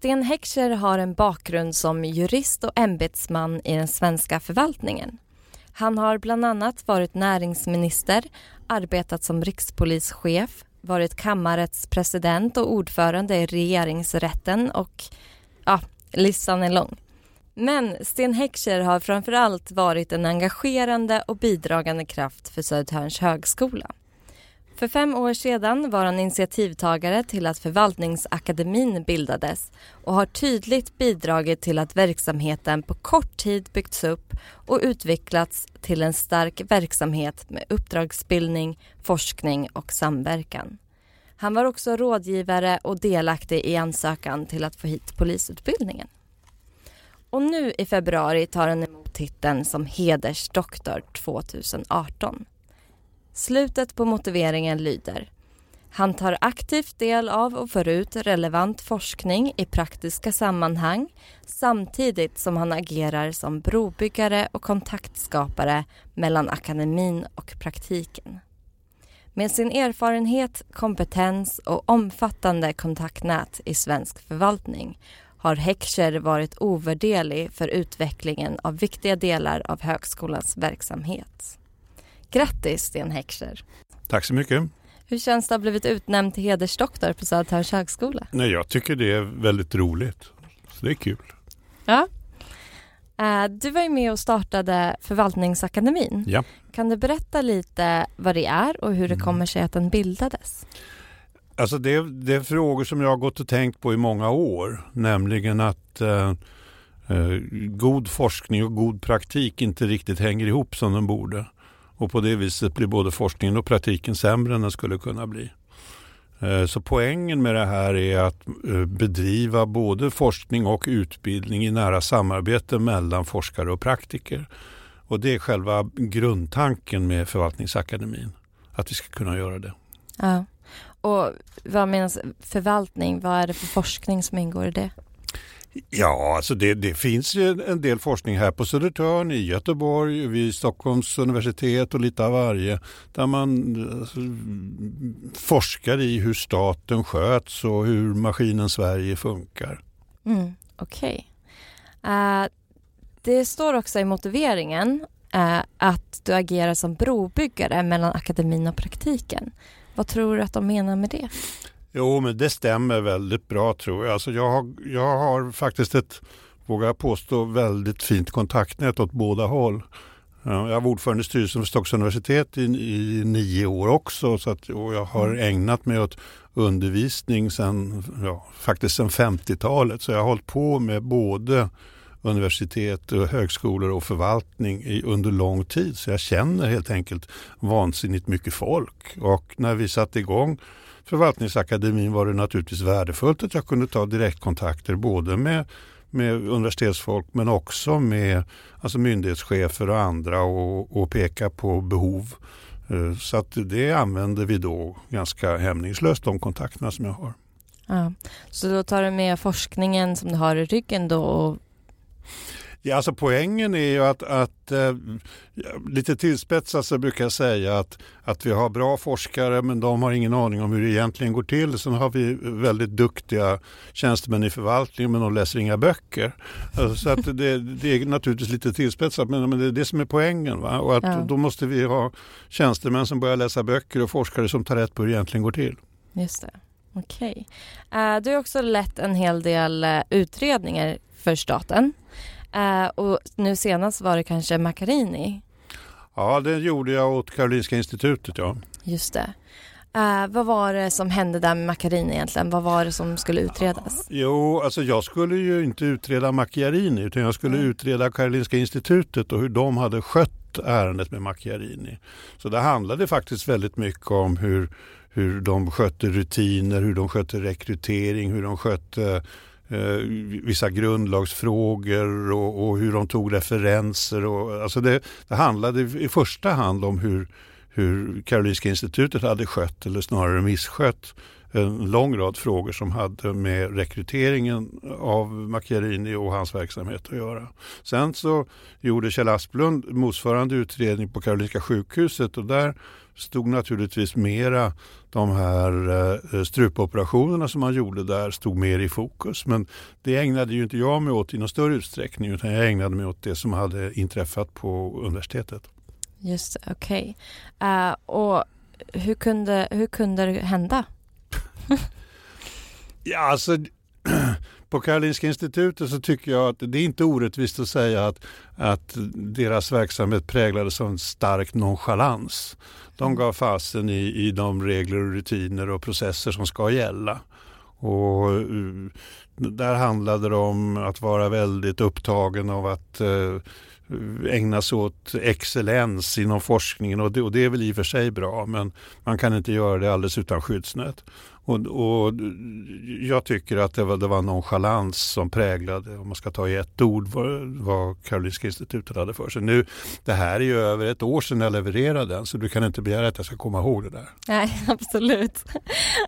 Sten Heckscher har en bakgrund som jurist och ämbetsman i den svenska förvaltningen. Han har bland annat varit näringsminister, arbetat som rikspolischef, varit kammarrättspresident och ordförande i regeringsrätten och ja, listan är lång. Men Sten Heckscher har framför allt varit en engagerande och bidragande kraft för Södertörns högskola. För fem år sedan var han initiativtagare till att Förvaltningsakademin bildades och har tydligt bidragit till att verksamheten på kort tid byggts upp och utvecklats till en stark verksamhet med uppdragsbildning, forskning och samverkan. Han var också rådgivare och delaktig i ansökan till att få hit polisutbildningen. Och nu i februari tar han emot titeln som hedersdoktor 2018. Slutet på motiveringen lyder han tar aktivt del av och för ut relevant forskning i praktiska sammanhang samtidigt som han agerar som brobyggare och kontaktskapare mellan akademin och praktiken. Med sin erfarenhet, kompetens och omfattande kontaktnät i svensk förvaltning har Heckscher varit ovärderlig för utvecklingen av viktiga delar av högskolans verksamhet. Grattis Sten Heckscher! Tack så mycket! Hur känns det att ha blivit utnämnd till hedersdoktor på Södertörns högskola? Nej, jag tycker det är väldigt roligt. Så det är kul. Ja. Eh, du var ju med och startade Förvaltningsakademin. Ja. Kan du berätta lite vad det är och hur det mm. kommer sig att den bildades? Alltså det, det är frågor som jag har gått och tänkt på i många år. Nämligen att eh, eh, god forskning och god praktik inte riktigt hänger ihop som de borde. Och på det viset blir både forskningen och praktiken sämre än den skulle kunna bli. Eh, så poängen med det här är att eh, bedriva både forskning och utbildning i nära samarbete mellan forskare och praktiker. Och det är själva grundtanken med Förvaltningsakademin, att vi ska kunna göra det. Ja. Och vad menas förvaltning? Vad är det för forskning som ingår i det? Ja, alltså det, det, finns ju en del forskning här på Södertörn, i Göteborg, vid Stockholms universitet och lite av varje. Där man alltså, forskar i hur staten sköts och hur maskinen Sverige funkar. Mm, Okej. Okay. Uh, det står också i motiveringen uh, att du agerar som brobyggare mellan akademin och praktiken. Vad tror du att de menar med det? Jo, men det stämmer väldigt bra tror jag. Alltså jag, har, jag har faktiskt ett, vågar jag påstå, väldigt fint kontaktnät åt båda håll. Jag var ordförande i styrelsen för Stockholms universitet i, i nio år också så att, och jag har mm. ägnat mig åt undervisning sen, ja, faktiskt sedan 50-talet. Så jag har hållit på med både universitet, och högskolor och förvaltning i, under lång tid. Så jag känner helt enkelt vansinnigt mycket folk. Och när vi satte igång Förvaltningsakademin var det naturligtvis värdefullt att jag kunde ta direktkontakter både med, med universitetsfolk men också med alltså myndighetschefer och andra och, och peka på behov. Eh, så att det använder vi då ganska hämningslöst, de kontakterna som jag har. Ja, så då tar du med forskningen som du har i ryggen då och Ja, alltså poängen är ju att, att eh, lite tillspetsat så brukar jag säga att, att vi har bra forskare men de har ingen aning om hur det egentligen går till. Sen har vi väldigt duktiga tjänstemän i förvaltningen men de läser inga böcker. Alltså, så att det, det, är naturligtvis lite tillspetsat men, men det är det som är poängen. Va? Och att ja. då måste vi ha tjänstemän som börjar läsa böcker och forskare som tar rätt på hur det egentligen går till. Just det. Okej. Okay. Uh, eh, du har också lett en hel del uh, utredningar för staten. Uh, och nu senast var det kanske Macchiarini. Ja, det gjorde jag åt Karolinska institutet, ja. Just det. Uh, vad var det som hände där med Macchiarini egentligen? Vad var det som skulle utredas? Jo, alltså jag skulle ju inte utreda Macchiarini utan jag skulle mm. utreda Karolinska institutet och hur de hade skött ärendet med Macchiarini. Så det handlade faktiskt väldigt mycket om hur, hur de skötte rutiner, hur de skötte rekrytering, hur de skötte eh, vissa grundlagsfrågor och, och, hur de tog referenser. Och, alltså det, det handlade i första hand om hur, hur Karolinska institutet hade skött, eller snarare misskött, en lång rad frågor som hade med rekryteringen av Macchiarini och hans verksamhet att göra. Sen så gjorde Kjell Asplund motsvarande utredning på Karolinska sjukhuset och där stod naturligtvis mera de här eh, strupoperationerna som man gjorde där stod mer i fokus. Men det ägnade ju inte jag mig åt i någon större utsträckning utan jag ägnade mig åt det som hade inträffat på universitetet. Just det, okej. Okay. Uh, och hur kunde, hur kunde det hända? ja, alltså på Karolinska institutet så tycker jag att det är inte orättvist att säga att, att deras verksamhet präglades av en stark nonchalans. De gav fasen i, i de regler och rutiner och processer som ska gälla. Och eh, där handlade det om att vara väldigt upptagen av att eh, ägna sig åt excellens inom forskningen och det, och det är väl i och för sig bra men man kan inte göra det alldeles utan skyddsnät. Och, och, jag tycker att det var, det var nonchalans som präglade, om man ska ta i ett ord, vad, vad Karolinska institutet hade för sig. Nu, det här är ju över ett år sedan jag levererade den så du kan inte begära att jag ska komma ihåg det där. Nej, absolut.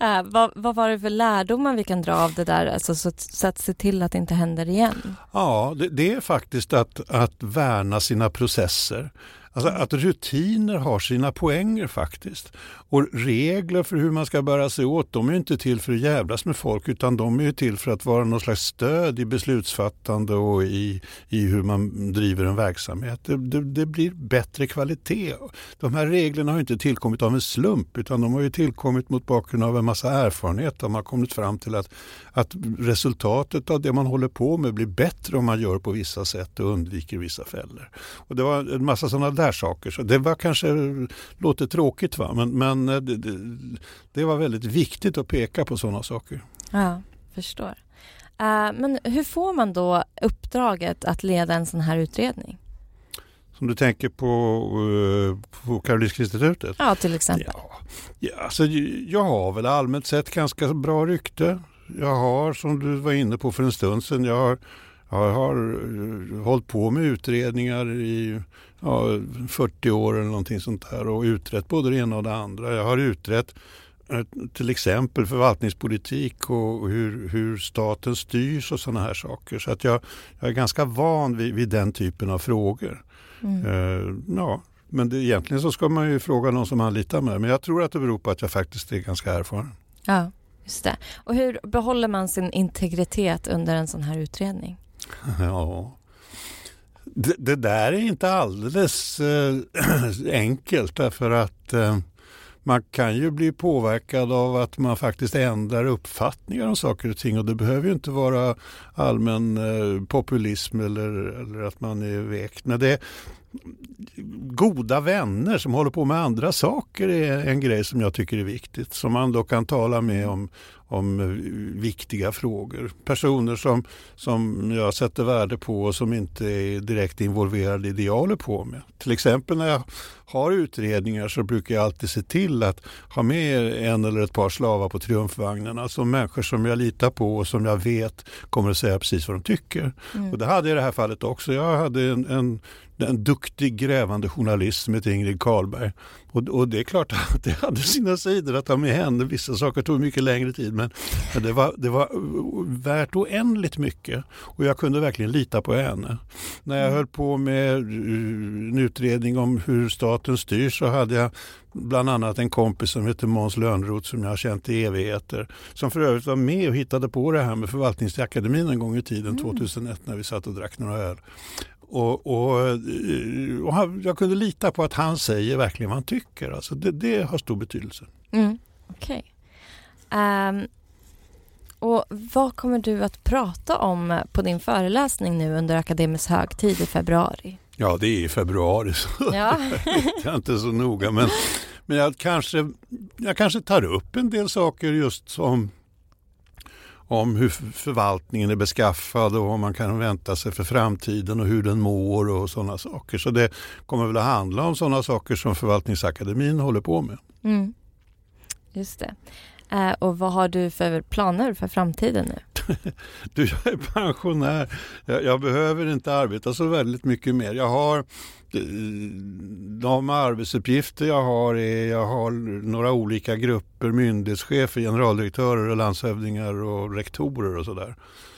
Äh, vad, vad, var det för lärdomar vi kan dra av det där, alltså, så, så att se till att det inte händer igen? Ja, det, det är faktiskt att, att värna sina processer. Alltså att rutiner har sina poänger faktiskt. Och regler för hur man ska bära sig åt, de är inte till för att jävlas med folk utan de är till för att vara någon slags stöd i beslutsfattande och i, i hur man driver en verksamhet. Det, det, det, blir bättre kvalitet. De här reglerna har inte tillkommit av en slump utan de har ju tillkommit mot bakgrund av en massa erfarenhet. De har kommit fram till att, att resultatet av det man håller på med blir bättre om man gör på vissa sätt och undviker vissa fällor. Och det var en massa sådana där saker. Så det var kanske, låter tråkigt va, men, men eh, det, det, var väldigt viktigt att peka på sådana saker. Ja, förstår. Uh, men hur får man då uppdraget att leda en sån här utredning? Som du tänker på, uh, på Karolinska institutet? Ja, till exempel. Ja, ja, alltså, jag har väl allmänt sett ganska bra rykte. Jag har, som du var inne på för en stund sedan, jag har, jag har uh, hållit på med utredningar i ja, 40 år eller någonting sånt där och utrett både det ena och det andra. Jag har utrett eh, till exempel förvaltningspolitik och hur, hur staten styrs och sådana här saker. Så att jag, jag är ganska van vid, vid den typen av frågor. Mm. Uh, ja, men det, egentligen så ska man ju fråga någon som man litar med. Men jag tror att det beror på att jag faktiskt är ganska erfaren. Ja, just det. Och hur behåller man sin integritet under en sån här utredning? Ja, det, det, där är inte alldeles eh, enkelt därför att eh, man kan ju bli påverkad av att man faktiskt ändrar uppfattningar om saker och ting och det behöver ju inte vara allmän eh, populism eller, eller att man är vekt. Men det, goda vänner som håller på med andra saker är en grej som jag tycker är viktigt. Som man då kan tala med om, om eh, viktiga frågor. Personer som, som jag sätter värde på och som inte är direkt involverade i det jag håller på med. Till exempel när jag har utredningar så brukar jag alltid se till att ha med en eller ett par slavar på triumfvagnen. Alltså människor som jag litar på och som jag vet kommer att säga precis vad de tycker. Mm. Och det hade jag i det här fallet också. Jag hade en, en en duktig grävande journalist som heter Ingrid Karlberg. Och, och, det är klart att det hade sina sidor att ha med henne. Vissa saker tog mycket längre tid men, men det, var, det var värt oändligt mycket och jag kunde verkligen lita på henne. När jag mm. höll på med eh, en utredning om hur staten styrs så hade jag bland annat en kompis som heter Måns Lönnroth som jag har känt i evigheter. Som för övrigt var med och hittade på det här med förvaltningsakademin en gång i tiden, 2001 mm. när vi satt och drack några öl. Och, och, och han, jag kunde lita på att han säger verkligen vad han tycker. Alltså det, det har stor betydelse. Mm, Okej. Okay. Um, ehm, och vad kommer du att prata om på din föreläsning nu under akademisk högtid i februari? Ja, det är i februari så ja. jag är inte så noga. Men, men jag, kanske, jag kanske tar upp en del saker just som om hur förvaltningen är beskaffad och vad man kan vänta sig för framtiden och hur den mår och sådana saker. Så det kommer väl att handla om sådana saker som Förvaltningsakademin håller på med. Mm. Just det. Eh, och vad har du för planer för framtiden nu? du, jag är pensionär. Jag, jag, behöver inte arbeta så väldigt mycket mer. Jag har de arbetsuppgifter jag har är jag har några olika grupper, myndighetschefer, generaldirektörer, och landshövdingar och rektorer och sådär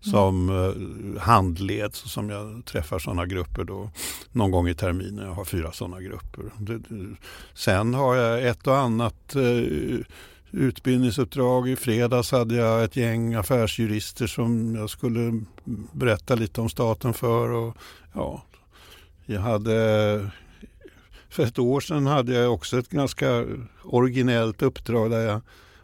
som eh, handleds som jag träffar sådana grupper då någon gång i terminen. Jag har fyra sådana grupper. sen har jag ett och annat eh, utbildningsuppdrag. I fredags hade jag ett gäng affärsjurister som jag skulle berätta lite om staten för. Och, ja, jag hade, för ett år sedan hade jag också ett ganska originellt uppdrag där jag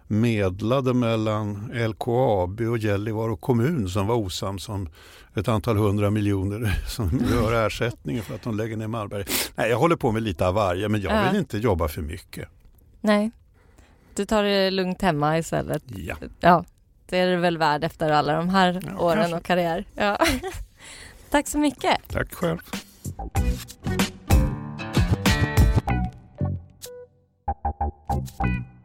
medlade mellan LKAB och Gällivare kommun som var osams om ett antal hundra miljoner som rör ersättningen för att de lägger ner Malmberget. Nej, jag håller på med lite av varje men jag vill ja. inte jobba för mycket. Nej, du tar det lugnt hemma istället. Ja. ja det är det väl värd efter alla de här ja, åren kanske. och karriär. Ja. Tack så mycket. Tack själv. Thank you.